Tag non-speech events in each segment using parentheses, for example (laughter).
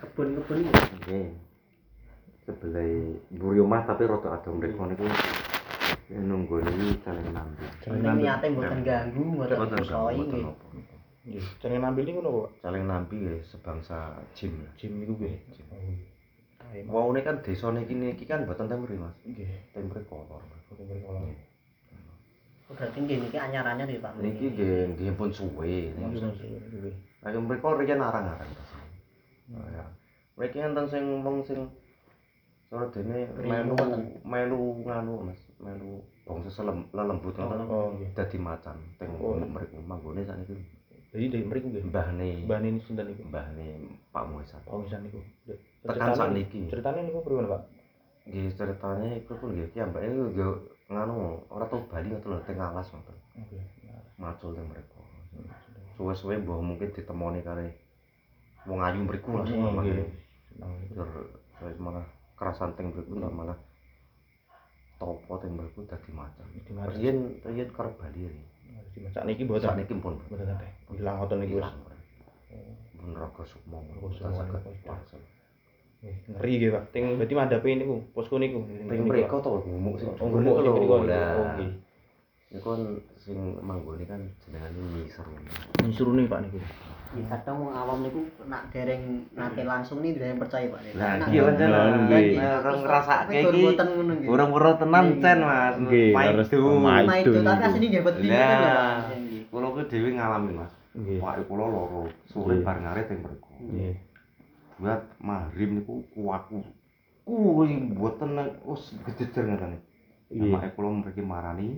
Kebun-kebun iki. Nggih. Sebelah mburi omah tapi rada ado mriku niku nunggu niki caleng nampi. Ini niate mboten ganggu, mboten kusoi mboten nggih. apa. Nggih. Jenenge nampil niku napa, Pak? Caleng nampi nggih sebangsa. Jim niku nggih. Jim. Ae, Pak. Waune kan desa niki niki kan mboten temri Mas. Nggih. Temri kolor. Foto berkolong. Oh, Berarti nggih niki anyar-anyar ya Pak. Niki nggih nggih pun suwe. Nggih. Ayo mriku riyen arang-arang. Ya. Mriki enten sing wong sing ora dene melu melu nganu Mas, melu bangsa selem lelembut ngoten. Oh, nggih. dadi macan teng Oh. mriku manggone sakniki Jadi dari mriku nggih. mbahne Mbah ini sinten niku? mbahne Pak Muhammad. Oh, misan niku. Tekan sakniki. Ceritane niku pripun, Pak? Nggih ceritane iku pun nggih ki mbake niku yo nganu ora tau bali ngoten lho teng alas ngoten. Oke. Macul teng mriku. Suwe-suwe mbah mungkin ditemoni kare wong ayu mriku lah niku. Tur terus malah kerasan teng mriku lah malah topo teng macan. Di mari. Riyen riyen karep bali riyen. Di masak niki mboten. Sakniki pun. Hilang ngoten niku wis. ilang. Pun raga. Nggih, Ngeri nggih, Pak. Ting berarti madhape niku, posko niku. Teng mriku to gumuk sing Oh, gumuk lho. niku. Lah, Oke. Niku kan sing manggone kan jenengane nyiser. Nyuruh nih, Pak niku. Ya kadang wong awam niku nak dereng nate langsung nih dereng percaya Pak. Lah Nak- iki. Lah, nggih. Orang ngrasake iki nggih. burung-burung tenan cen Mas. Nggih, harus Maidu. maidu. Itu tapi asline nggih wedi Lah. Pak. Kula ku dhewe ngalami Mas. Pak kula loro, sore bar ngarit teng mriku. Nggih. Buat maghrib niku kuwaku. Kuwi mboten wis gejejer ngene. Nggih. Mak kula mriki marani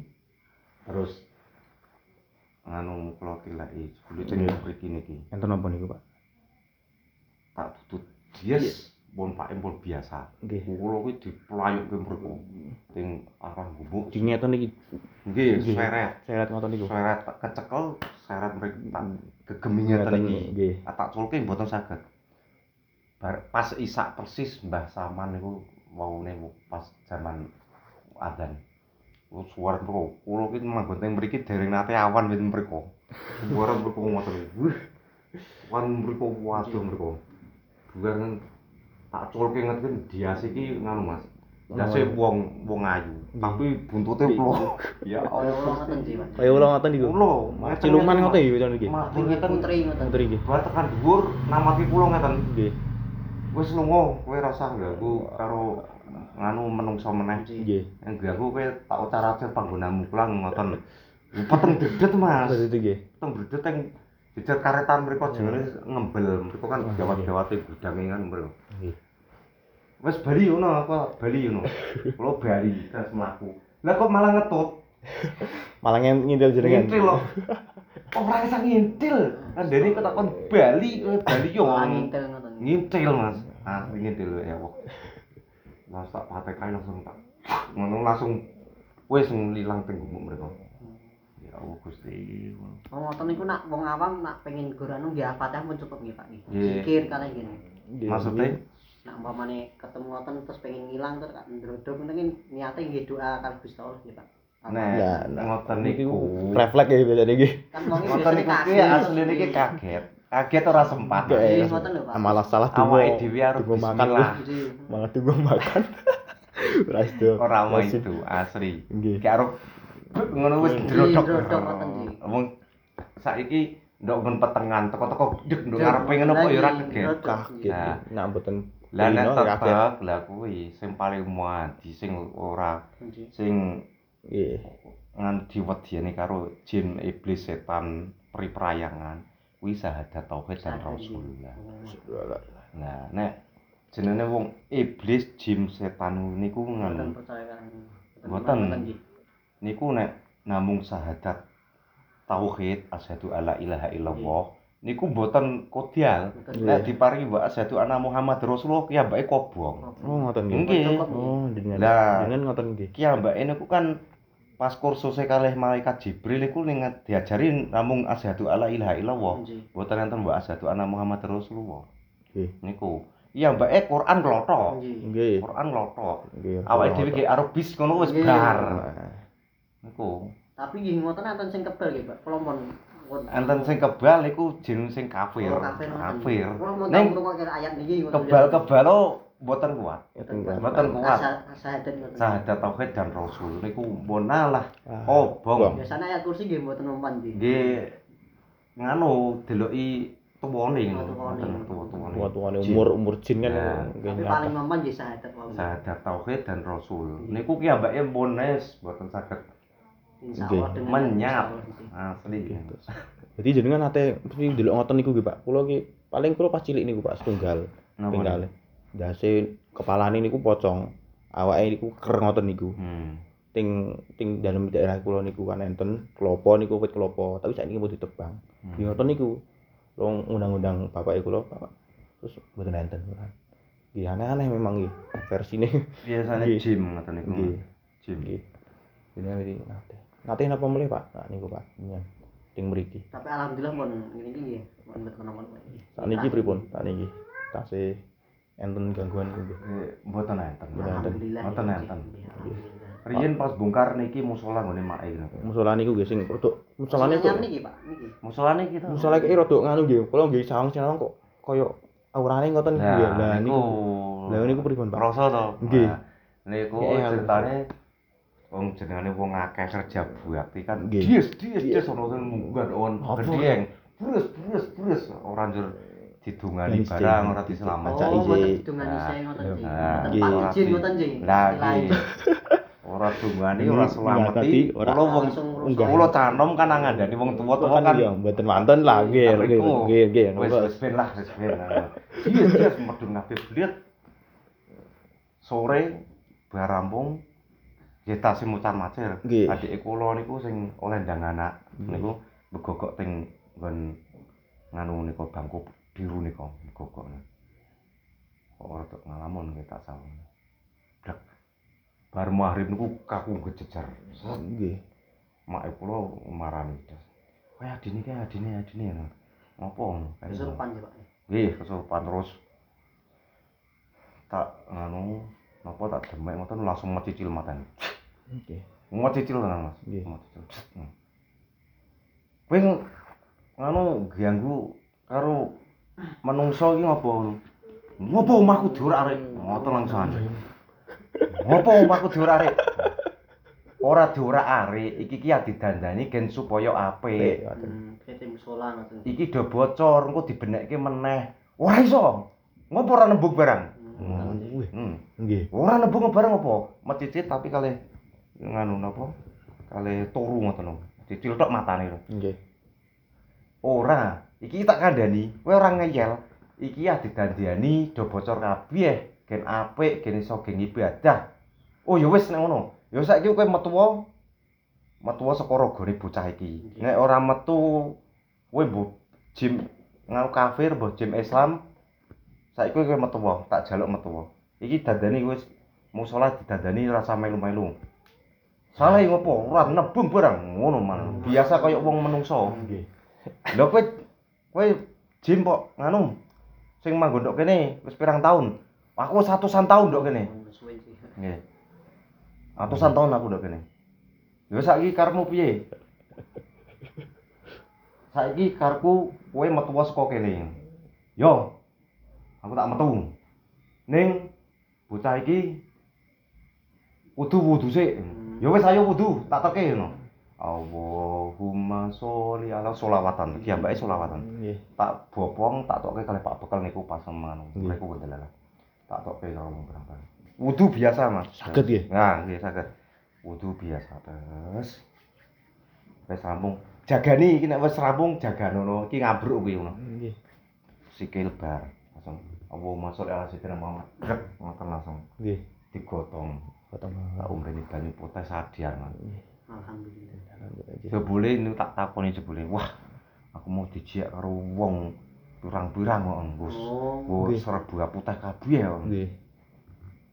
terus nganu kula tilaki kulit teng Nggih. mriki niki. Enten napa niku, Pak? Tak tutut dies pun Pak Empul biasa. Nggih. Kula kuwi diplayuk ke mriku teng arah gumuk. Di ngeten niki. Nggih, seret. Seret ngoten niku. Seret kecekel, seret mriki tak gegemi ngeten iki. Nggih. Tak culke mboten saged. Bar pas isak persis Mbah Saman niku waune pas zaman adzan. Suara mriku. Kula ki manggon teng mriki dereng nate awan wit. Suara mriku ngoten. Wih. Wan mriku waduh mriku. Bukan tak culke ngeten dias iki nganu Mas. Dase wong wong ayu, tapi buntute plok. Ya Kaya Allah. ngoten sih Pak. Kaya ulo ngoten niku. Ulo, Ciluman ngoten iki nggih putri ngoten. Ngoten iki. Buat tekan dhuwur namati kula ngeten. Nggih. Wis lunga, kowe rasa ganggu karo nganu menungso meneh. Nggih. Yang ganggu kowe tak ucar-ucar panggonamu pulang ngoten. Peteng dedet Mas. Nggih. Peteng dedet teng jejer karetan mriku jenenge ngembel. Mriku kan gawat-gawate gudange kan mriku. Nggih. Wis bali ngono apa bali ngono. Kula bali terus mlaku. Lah kok malah ngetut. (laughs) Malah ngintil jenengan. Ngintil loh. Ora iso ngintil. Andene kok takon bali, kowe bali yo ngoten. ngintil mas ah ngintil ya wah mas tak patek ae langsung tak ngono langsung wis ngilang teng gumuk mereka ya Allah Gusti Oh, ngoten niku nak wong awam nak pengen gorano nggih Al-Fatihah pun cukup nggih Pak. Zikir kalian gini. Maksudnya Nak umpamane ketemu ngoten terus pengen ngilang terus kak ndrodok ngoten kan niate nggih doa karo Gusti Allah nggih Pak. nah Nah, nah. ngoten Niki niku refleks ya biasanya niki. Kan wong iki ngoten biasane niku ki kaget. Kaget kaget ora sempat Pak. Malah salah awake tunggu. dhewe arep tunggu makan. Malah tunggu makan. (laughs) Ora itu. ora mau itu asli ki arep ngono wis Nggih, drodok wong saiki ndok ben petengan teko-teko deg ndok ngarepe ngono kok ya ora kaget Kaget. Nah. Nak mboten Lah nek tetep lah kuwi sing paling muadi sing ora sing Nggih. ngan diwediani karo jin iblis setan priprayangan kuwi syahadat tauhid dan rasulullah. Nah nek jenenge wong iblis jin setan niku kan. Mboten. niku nek namung syahadat tauhid asyhadu alla ilaha illallah niku mboten kodial nek diparingi wa asyhadu anna muhammad rasulullah ki ambake kobong Oh, ngoten nggih. nggih. Oh, dengan ngoten nggih. ki ambake niku kan pas kursuse kalih malaikat Jibril iku ning diajari namung asyhadu alla ilaha illallah mboten enten wa asyhadu anna muhammad rasulullah Nggih. niku iya mbake Quran klothok Nggih. Quran klothok Nggih. awake dhewe ki arabis ngono wis bar Nah, niku Tapi nggih ngoten enten sing kebal nggih Pak. Kula pun enten sing kebal iku jin sing kafir. Oh, kafir. Ning tahu kira ayat niki. kebal-kebal oh, mboten kuat. Mboten kuat. Kuat. Sahadat. Sahadat tauhid dan rasul niku mbon lah. Ah, Oh, bong. Biasanya ayat kursi nggih mboten mempan nggih. Nggih nganu deloki tuwane Oh, ngono. tuwane. Jin. umur umur jin kan Ya. nggih Tapi paling nggih sahadat wae. Sahadat tauhid dan rasul. Niku ki ambake mbon nes mboten saged Insyaallah Nggih. dengan menyap. insyaallah. Asli. Jadi jenengan nate mesti ndelok ngoten niku nggih Pak. Kula ki paling kula pas cilik niku Pak setunggal. Napa? Dase kepalane niku pocong. Awake niku ker ngoten niku. Hmm. Ting ting dalam daerah kula niku kan enten klopo niku wit klopo, tapi saiki mau ditebang. Hmm. Nggih ngoten niku. Long undang-undang bapak kula, Pak. Terus mboten enten. Nggih aneh-aneh memang nggih versine. Biasanya gym ngoten niku. Nggih. Gym. Nggih. Ini iki nate. Nate napa mulai Pak? Nah niku Pak. Iya. Ting mriki. Tapi alhamdulillah pun ngene iki nggih. Pun mboten napa-napa. Sakniki pripun? Sakniki tasih enten gangguan nggih. Eh, Mboten enten. Mboten enten. Alhamdulillah. Mboten ya, enten. Cik. Alhamdulillah. Riyen pas bongkar niki musala nggone make niku. Musola niku nggih sing rodok musolane kok. niki, Pak. Niki. Musolane kita. Musola iki rodok nganu nggih. Kula nggih sawang sinawang kok kaya aurane ngoten nggih. Lah Nah, niku. Lah niku pripun, Pak? Kroso to. Nggih. Niku ceritane wong jenengane wong akeh kerja bakti kan. Dies, dies, dies ono sing munggah on Apa? gedeng. Brus, brus, brus. Ora njur didungani barang ora diselamat. Baca Oh, mboten Nah, ngoten iya. Cik. Nah, Mboten nggih. Ora izin ngoten. Lah nggih. Ora dungani ora nggak selamati. tadi, ora- Kula wong kula canom kan ngandani wong tuwa-tuwa kan kan. iya mboten wonten lah nggih nggih nggih nggih. Wis Napa? wis ben lah, wis ben. Dies, dies medun kabeh bliet. Sore bar rampung nggih tasih mucar macir. Adike kula niku sing oleh ndang anak niku begogok teng nggon nganu niku bangku biru niku begogok. Kok ora tok ngalamun tak sawung. Blek. Bar maghrib niku kaku gejejer. Set. Nggih. Mak kula marani. Kayak adine kayak adine adine. Apa ngono. Kesurupan ya, Pak. Nggih, kesurupan terus tak nganu napa tak demek ngoten langsung mecicil matane. Nggih. Mecicil tenan, Mas. Nggih. Mecicil. Hmm. Kowe ng- nganu ganggu karo menungso iki ngopo ngono? Ngopo omahku diorak-arik? Ngoten langsung. Ngopo omahku diorak-arik? Ora diorak-arik, iki ki didandani gen supaya apik. Hmm, iki do bocor engko dibenekke meneh ora iso ngopo ora nembung barang Hmm. Hmm. nggih. ora nembung barang apa mecicit tapi kalih nganu napa kalih turu ngoten lho dicil tok matane lho Nggih. ora iki tak kandhani kowe ora ngeyel. Iki ya didandani do bocor kabeh gen apik gen iso gen ibadah. Oh ya wis nek ngono. Ya saiki kowe metu metu saka ragane bocah iki. Nek ora metu kowe mbok jim nganu kafir mbok jim Islam saiki kowe metu tak jaluk metu iki dandani wis musala didandani rasa melu-melu. Salah ngopo ora nebung barang. Ngono man. Biasa kaya wong menungso. Nggih. Lho kowe kowe jim kok nganu sing manggon ndok kene wis pirang taun? Aku wis atusan taun ndok kene. Nggih. Atusan taun aku ndok kene. Lho saiki karepmu piye? Saiki karepku kowe metu saka kene. Yo. Aku tak metu. Ning bocah iki wudu wudu sik. Ya wis ayo wudu, tak teke ngono. Allahumma sholli ala sholawatan. Iki ambake sholawatan. Nggih. tak bopong tak tokke kalih Pak Bekal niku pas ngono. Nggih. Niku kendala. Tak tokke karo wong berangkat. Wudu biasa, Mas. Saged nggih. Nah, nggih saged. Wudu biasa terus. Wis rampung. Jagani iki nek wis rampung jaganono iki ngabruk kuwi ngono. Nggih. Sikil bar langsung Allahumma sholli ala sayyidina Muhammad. Ngoten langsung Nggih. digotong. Potong. Tak umrene banyu putih sadian. Mas. Nggih. Alhamdulillah. Jebule ini tak takoni jebule. Wah, aku mau dijak karo wong pirang-pirang kok nggus. Oh, Oh, serbu putih kabeh kok. Nggih.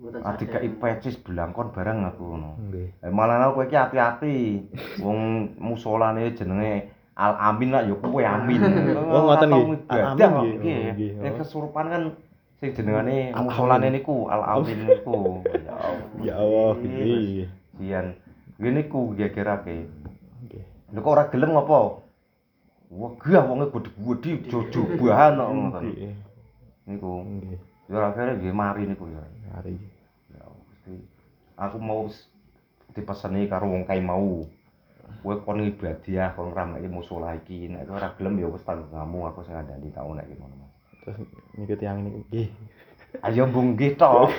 Adik gak pecis belangkon bareng aku ngono. Nggih. Eh malah kowe iki ati-ati. Wong musolane jenenge Al Amin lah ya kowe Amin. (laughs) Oh, ngoten nggih. Al Amin nggih. Oh, nggih. Nek kesurupan kan sing jenengane musolane niku Al Amin niku. (laughs) Ya Allah. Ya Allah. Sian. Ngene ku gegerake. Nggih. Lho kok ora gelem ngopo? Wah, gah wonge gede-gede jojobahan kok ngoten. Niku. Nggih. Ya akhirnya nggih mari niku ya. Hari. Ya Gusti. Aku mau dipeseni karo wong kae mau. Kowe kon ibadah kon ngrameki musala iki. Nek ora gelem ya wis tanggunganmu aku sing ngandani tak nek ngono. Mas. Terus niku tiyang niku nggih. Ayo mbung nggih to.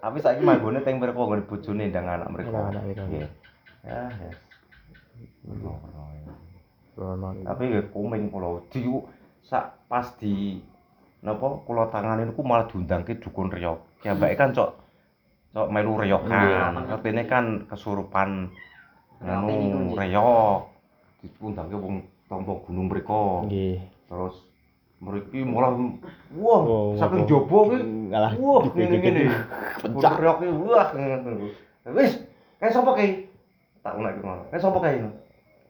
Tapi saiki manggone teng mriko nggone bojone ndang anak mriko. Anak mriko. Nggih. Ya, ya. Rono niku. Tapi nggih komeng kula di sak pas di napa kula tangane niku malah diundangke dukun riyok. Kiambake kan cok cok melu reyokan. Iya. Artine kan kesurupan anu Nggih. reyok. Diundangke wong tampa gunung mriko. Nggih. Terus mriki malah wah saking jaba ki wah ngene-ngene. (laughs) Pencak. Gunung reyok ki wah. Wis, kae sapa kae? Tak unek ki ngono. Kae sapa kae?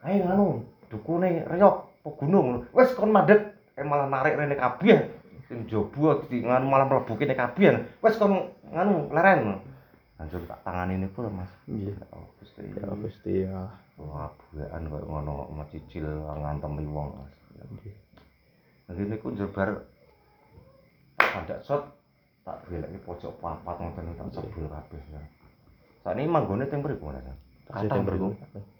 Kae nganu dukune reyok apa gunung. Wis kon mandek kae malah narik rene kabeh. Sing jaba di nganu malah mlebu kene kabeh. Wis kon nganu leren. Langsung tak tangani niku lho, Mas. Nggih. Oh, Gusti. Ya Gusti ya. Wah, buekan koyo ngono macicil ngantemi wong, Mas. Nggih. Jadi niku jebar ada shot tak belek pojok papat ngoten tak sebul kabeh ya. Sakniki manggone teng mriku Mas. Temper mriku.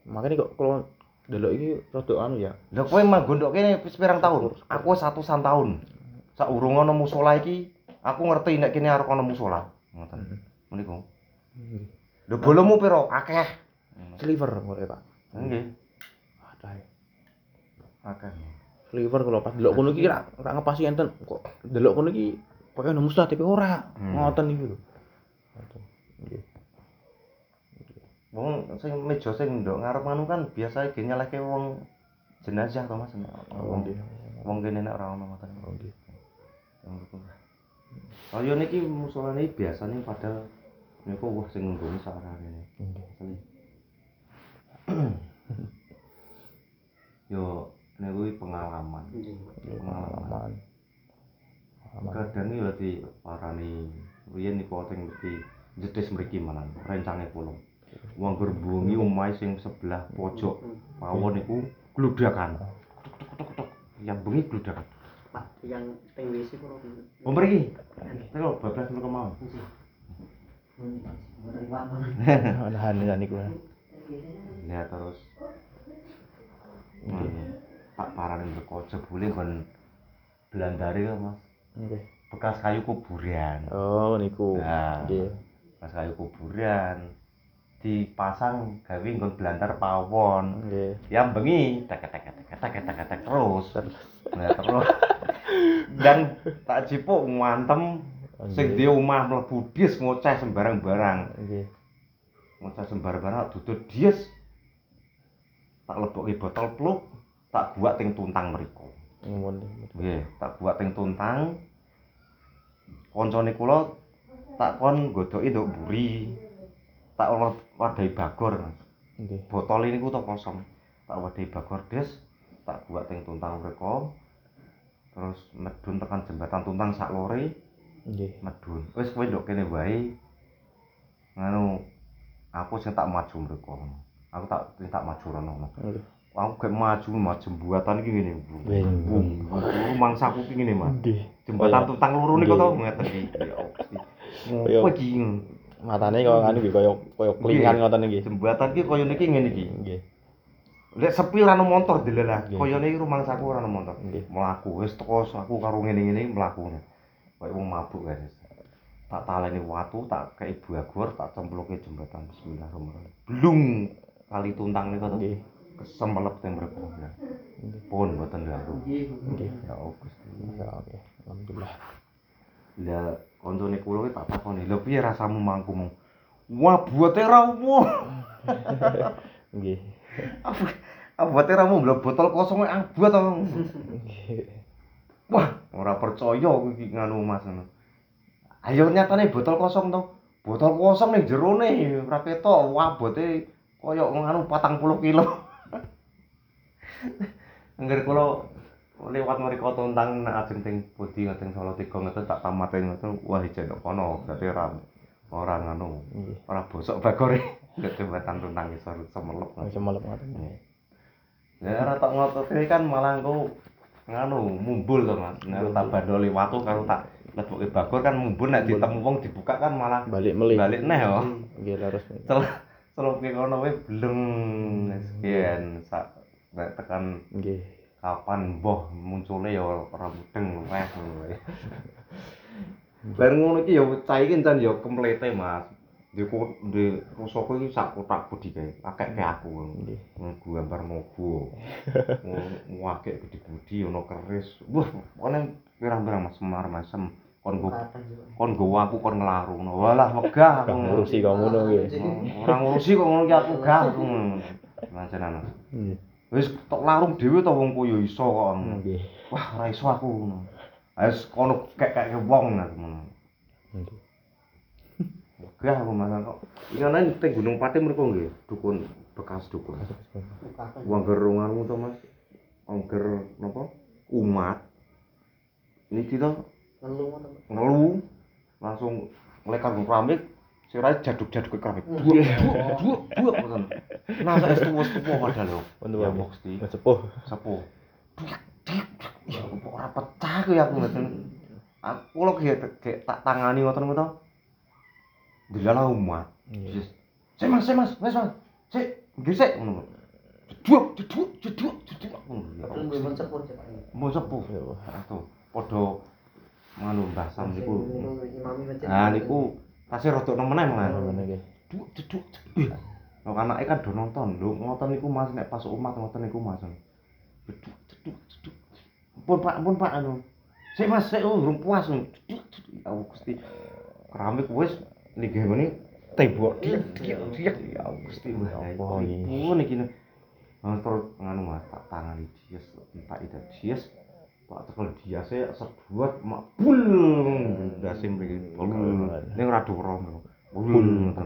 Makane kok kalau delok iki rada anu ya. Lha kowe manggon tok kene wis pirang tahun? Aku wis atusan tahun. Sak urung ana musala iki aku ngerti nek kene arep ana musala. Ngoten. Meniku. Nggih. Lho bolomu piro? Akeh. Sliver kok ya, Pak. Nggih. Adah. Akeh. Sliver kalau pas delok kono iki ra ra ngepasi enten kok delok kono iki koyo mustah tapi ora. Hmm. Ngoten iki lho. Ngoten. Nggih. Wong sing meja sing ndok ngarep anu kan biasa ge nyalehke wong jenazah to Mas. Nek Oh, Wong wong kene nek ora ono ngoten. Oh, nggih. Kaya niki musolane biasane padahal niku wah sing nggone sarane. Nggih. Yo niku iki pengalaman. Pengalaman. Kadang yo di parani riyen niku teng di jetis mriki manan rencange kula. Wong gerbungi omahe sing sebelah pojok mawon niku gludakan. Yang bengi gludakan. Pak, yang teng WC kula. Oh mriki. Niku bablas mriko mawon. Nahan ya niku. Ya terus Nggih. Hmm, tak parani mriko jebule kon Belandari kok Mas. Nggih. Bekas kayu kuburan. Oh niku. Nah. Nggih. Bekas kayu kuburan dipasang gawe nggon belantar pawon. Nggih. Ya bengi tek tek tek tek tek tek tek terus. Nah, terus dan tak jipuk ngantem sing di omah mlebu dis ngoceh sembarang-barang. Nggih. Ngoceh sembarang-barang duduk dis. Tak lebokke botol pluk, tak buat ting tuntang mriku. Ngono. Nggih, tak buat ting tuntang. Koncone kula tak kon godoki nduk mburi. Tak ora wadahi bagor. Nggih. Botol ini ku kosong. Tak wadahi bagor des, tak buat ting tuntang mriku. Terus medun tekan jembatan tuntang sak lore, Nggih. medun. Wis kowe nduk kene wae. Nganu aku sing tak maju mriku. Aku tak tak maju rono. Nggih. Aku gak maju maju jembatan iki ngene. Wih. Bung, mangsaku ki ngene. Nggih. jembatan tuntang loro niku to ngeten iki. Ya Allah. Kaya Apa iki? matane nggih kaya kaya klingan ngoten iki. Jembatan ki kaya niki ngene iki. Nggih. Lek sepi ono motor dilelah. Kaya niki rumangsaku ora motor. Nggih. Mlaku wis teko aku karo ngene-ngene mlaku. Kaya wong mabuk guys. Tak taleni watu, tak kei bagor, tak cempluke jembatan bismillahirrahmanirrahim. Blung kali tuntang niku to. Nggih. Kesemplep teng mriku. Pun mboten ganggu. Nggih. Ya Gusti. Ya oke. Alhamdulillah. Lah kancane kula ki tak takoni, "Lho piye rasamu mangku?" Wah, buate ra umum. (laughs) Nggih. Abote ra umum, lho botol kosong abot to. Wah, ora percaya aku iki nganu Mas ngono. Ayo nyatane botol kosong to. Botol kosong ning jerone ora ketok abote kaya nganu 40 kilo. (laughs) Angger kula lewat mriko tuntang nek ajeng teng Budi ngeten Solo tiga ngeten tak tamatin ngeten wah ijen kono berarti ora ora nganu Nggih. ora bosok bagore jembatan tuntang isor semelep. Wis melep ngoten. Ya ora tok ngotot kan malah engko nganu mumbul to Mas. Nek tak bandoli watu karo tak lebokke bagor kan mumbul nek ditemu wong dibuka kan malah balik melih balik neh yo. nggih terus Cel celuke kono wae bleng sekian sak tekan nggih kapan mbah muncule ya ora mudeng weh ngono wae. (laughs) Bar ngono iki ya cah iki encen ya kemplete Mas. Di di rusaku iki sak kotak budi kae, akeh ke aku. nggih Gambar mogo. Wakek gede budi ono keris. Wah, pokoknya pirang-pirang Mas semar masem kon go kon go aku kon nglarungno. Walah megah (laughs) aku. Ngurusi kok ngono nggih Ora ngurusi kok ngono ki aku gah aku. Lancenan. Mas. nggih Wis tok larung dhewe to wong ku ya iso kok. nggih Wah, ora iso aku ngono. Wis kono kek-kek wong aku ngono. nggih Megah aku malah kok. Ingane teng Gunung Pati mriku nggih, dukun bekas dukun. Wong gerunganmu to Mas. Angger napa? Umat. Niki to Ngeluh ngono. ngelu langsung nglekan keramik sirahe jaduk-jaduk keramik. Duak duak duak ngoten. Nah, tuwa tuwa padahal yo. Untuk Ya mesti sepuh sepuh. Ya kok ora pecah ya aku ngoten. Aku lho kayak kayak tak tangani ngoten ngoten. Dilalah umat. Sik Mas, sik Mas, Mas. Sik, nggih sik ngono. Jeduk, jeduk, jeduk, jeduk. Ngono. Ya Padahal mbok sepur Cek, Pak. Mau sepuh. Ya padha nganu Mbah Sam niku. Nah niku tasih rada nemen. Ngono nggih Jeduk, jeduk. jeduk. Lho anake kan do nonton. Lho ngoten niku Mas nek pas umat ngoten niku Mas. Jeduk, jeduk, jeduk. Pun Pak, pun Pak anu. Sik Mas, sik oh urung puas. Jeduk, jeduk. Ya Allah, Gusti. Keramik wis nggih ngene tembok diek diek ya Allah, Gusti. Ya Allah, iki. Pun iki. Nah, terus nganu Mas, tak tangani dies, tak ida dies. Pak tekel diase sebuat mak bul ndase mriki. Ning ora dora. bul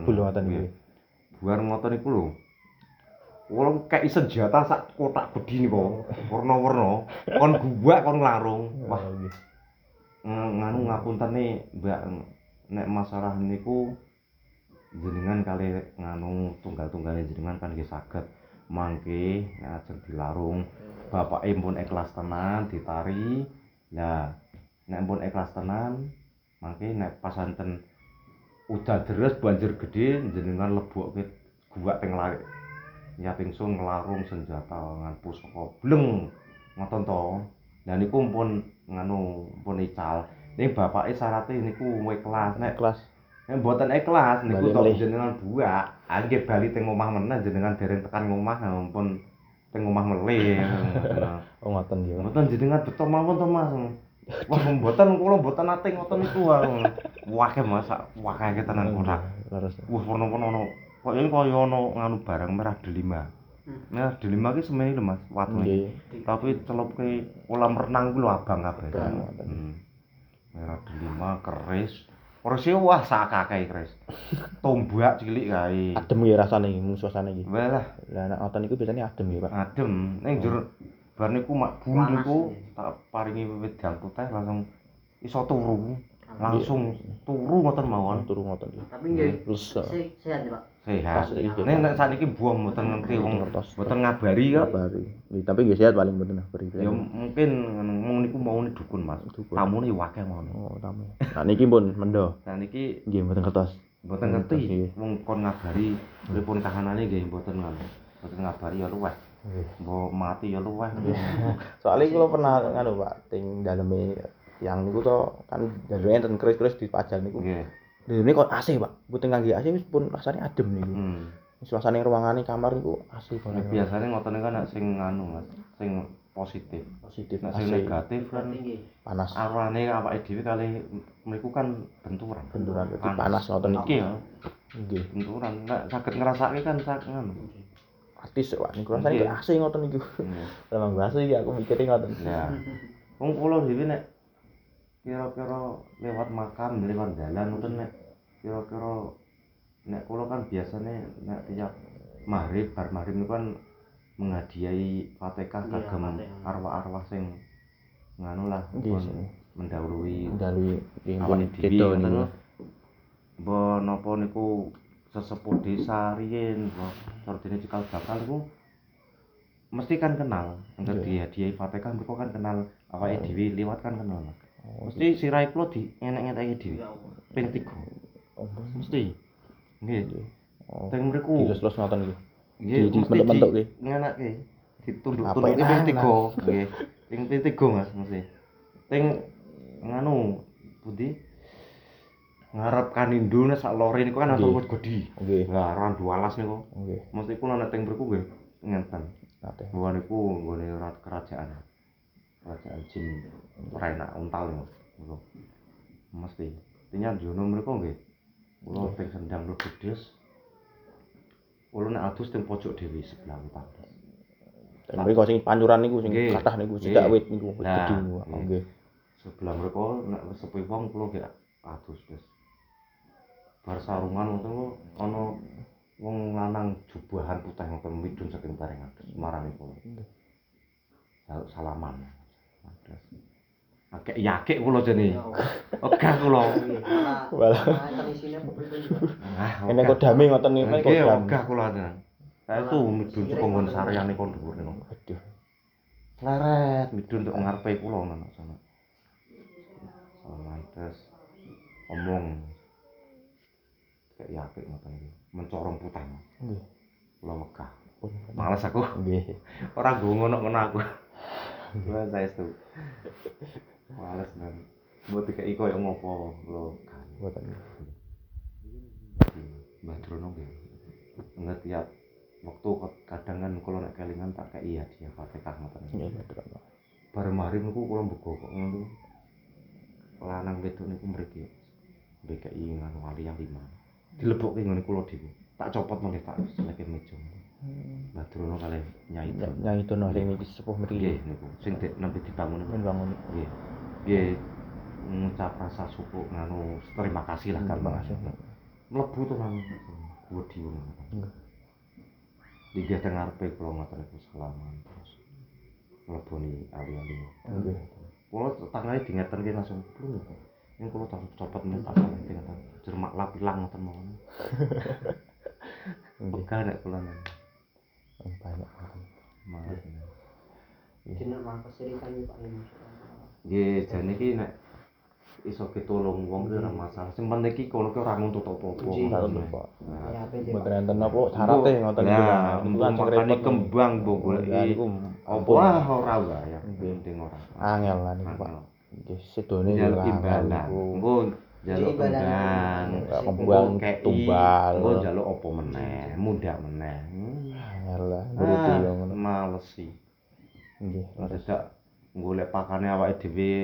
bul ngoten nggih Buar ngoten iku lho. Wong kei senjata sak kotak bedi niku. Warna-warna. Kon guwak kon nglarung. Wah, Oh, nggih ng- nganu ngapuntene Mbak nek masalah niku jenengan kali nganu tunggal-tunggale jenengan kan nggih saged mangke nek ajeng dilarung bapake pun ikhlas tenan ditari nah nek pun ikhlas tenan mangke nek pas enten udah deres banjir gede jenengan lebokke gua teng lari ya pingsun nglarung senjata ngan pusaka bleng ngoten to Lah niku pun nganu pun ical. Ning bapake syaraté niku ikhlas. Nek kelas nek mboten ikhlas niku tok jenengan buak. Ah nggih bali teng omah meneh jenengan dereng tekan ngomah nah, pun teng omah melih. (laughs) oh ngoten nggih Pak. Mboten jenengan beto mawon to Mas. Wah mboten kula mboten nate ngoten niku. Wah Mas, wah tenan ora. Leres. Wah warna-warna ono. Kok ini kaya ono nganu barang merah delima. Nah, delima ki semene lho Mas, watune. tapi celupe kolam renang ku lho abang kabeh. Abang, ngoten. Hmm. Merah delima keris. Keris wah sakake keris. Tombak cilik kae. adem nggih rasane mung suasane iki Walah, lah nek ngoten niku biasanya adem nggih Pak adem. Ning jero bar niku mak Panas, bumbuku ya. tak paringi wiwit jangkut teh langsung iso turu. Langsung turu ngoten mawon. turu ngoten Tapi nggih se- sehat ya, Pak. Sehat. Iki. Ning nek saniki buang mboten ngerti wong Ngertos. mboten ngabari kok. Nggih, tapi nggih sehat paling mboten beri Ya mungkin ngono niku maune dukun Mas. Dukun. Tamune wakeh ngono. oh tamu nah niki pun mendo Nah niki nggih mboten kertas mboten Hmm, ngerti wong kon ngabari telepon kahanane nggih mboten ngono. Mboten ngabari ya nggih Mbok mati ya luweh. soalnya kula pernah nganu Pak ting daleme yang niku to kan jalur enten keris-keris dipajang niku Nggih. Ini kok AC Pak mboten kangge AC pun rasane adem niku Hmm. suasana ruangane kamar niku AC Nah, banget biasane ngotone kan nek sing anu Mas, sing positif. positif Nek sing negatif kan panas arwane awake dhewe kali mriku kan benturan. benturan dadi panas ngoten niku Iki ya, nggih benturan. Nek saged ngrasake kan sak ngono. artis Pak niku rasane ngoten niku Nggih. Memang bahasa iki aku mikirnya ngoten. Ya. Wong kula dhewe nek kira-kira lewat makam, lewat dalan ngoten nek. Kira-kira nek kula kan biasanya nek tiap maghrib bar maghrib niku kan menghadiahi Fatihah Iya, kagem arwah-arwah sing nganu lah pun mendahului Dari awake dhewe ngoten. Mbok napa niku sesepuh desa riyin, mbok sardine cikal bakal niku mesti kan kenal. Engko Iya. dihadiahi Fatihah mereka kan kenal. Awake Oh. dhewe liwat kan kenal Oh, mesti sirai kula di enek-eneki dhewe ping 3 Oh, mesti. Nggih. Oh. teng mriku Dilus-lus ngoten iki. nggih di mesti bentuk-bentuk di- ki. ngenakke Apa ditunduk-tunduki enak? ping 3 nggih. Ping ping 3 Mas mesti. Teng nganu pundi? Ngarep kanindo nek sak lore niku kan asal wit gedi Nggih. lah randu alas niku. Nggih. mesti kula nek teng mriku nggih ngenten. Nate. Gua niku nggone rat kerajaan. Kerajaan jin Rena Untal niku. Niku. Mesti. Tinya jono mriku nggih. Kula teng sendang Lebedes. Kula nek adus teng pojok dhewe sebelah utang. Dan mriko sing pancuran niku sing kathah niku sidak wit niku Nah, niku. nggih. Sebelah mriku nek sepi wong kula nggih adus wis. Bar sarungan ngoten kok ana wong lanang jubahan putih ngoten midun saking bareng adus marani kula. Salaman. Adus. Akeh yakek kula jene. Ya. Ogah kula. Enten isine publik juga. Ah, Ini kok dame ngoten niku kan kok Nggih, dam. ogah kula tenan. Saya tuh midun saka nggon sareane kon dhuwur niku. Aduh. Leret midun tok ngarepe kula ngono terus omong. Kayak ya apik ngoten iki. Mencorong putih. Nggih. Kula wegah. Males aku. Nggih. Ora nggo ngono-ngono aku. Wah, saya tuh. Males nang. Mbok dikeki koyo ngopo lho. Mboten. Mbah Drono nggih. Ngerti ya waktu kadang kan kula nek kelingan tak kei hadiah Fatihah ngoten. Nggih, mboten. Bar mari niku kula mbego kok ngono. Lanang wedok niku mriki. BKI nganu wali yang lima. Dilebokke ngene kula dhewe. Tak copot meneh tak seleke meja. Mbah Drono kalih Nyai Drono. Nyai Dono sing niki sepuh Nggih mriki. niku sing nembe dibangun. Men bangun. Nggih. Nggih ngucap rasa syukur nganu terima kasih lah kan. Terima kasih. Mlebu to nang wedi ngono. Nggih. Digah teng ngarepe kula ngoten niku salaman terus mleboni ali-ali. Nggih. Kula tangane dingetenke langsung plung. Ning kula tak copot men tak saleh ngoten. Jermak lapilang ngoten mawon. Nggih. (laughs) Pegal nek kula nang Banyak ngoten. malah. Jeneng mah kesirikan iki Pak ini. Nggih, jane iki nek iso ketulung wong ora masalah. Sing penting iki kula ki ora nuntut apa-apa. Nah, Ya apa? Mboten enten apa syarate ngoten niku. Ya, kan sing makane kembang mbok goleki. Ya Apa ampun. ora wae ya. Penting ora. Angel lah niku, Pak. Nggih, sedone yo imbalan. Engko jaluk Imbalan. kembang. Kembang tumbal. Engko jaluk apa meneh, mundak meneh. Angel lah, berarti yo Ah, ngono. males sih. Nggih. Dadak golek pakane awake dhewe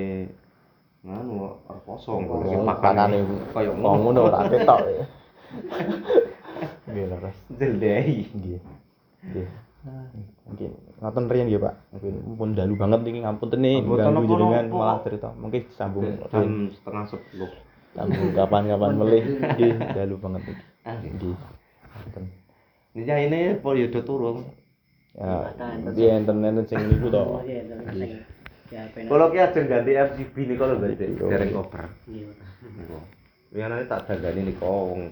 nganu reposo golek pakane Wong ngono ora ketok. (laughs) Nggih, leres. Jelehi. Nggih. Nggih. Mungkin ngoten riyen nggih, Pak. Mungkin pun dalu banget iki ngapunten ganggu jenengan malah cerita. Mungkin sambung. Jam setengah sepuluh. sambung kapan-kapan melih. Nggih, dalu banget iki. Nggih. Ngoten. Ini ya ini po yo do turu. Ya, nggih enten-enten sing niku to. Oh, iya, ya apa ini? Kalau ki ajeng ganti FCB niku lho berarti Iya. dereng koper. Iya. Niku. Winane tak dandani niku wong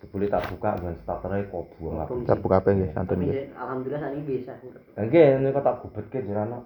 jebule tak buka dan startere kok buang apa. Kita buka apa nggih santun nggih. alhamdulillah saat ini bisa. Nggih niku tak gubetke jirana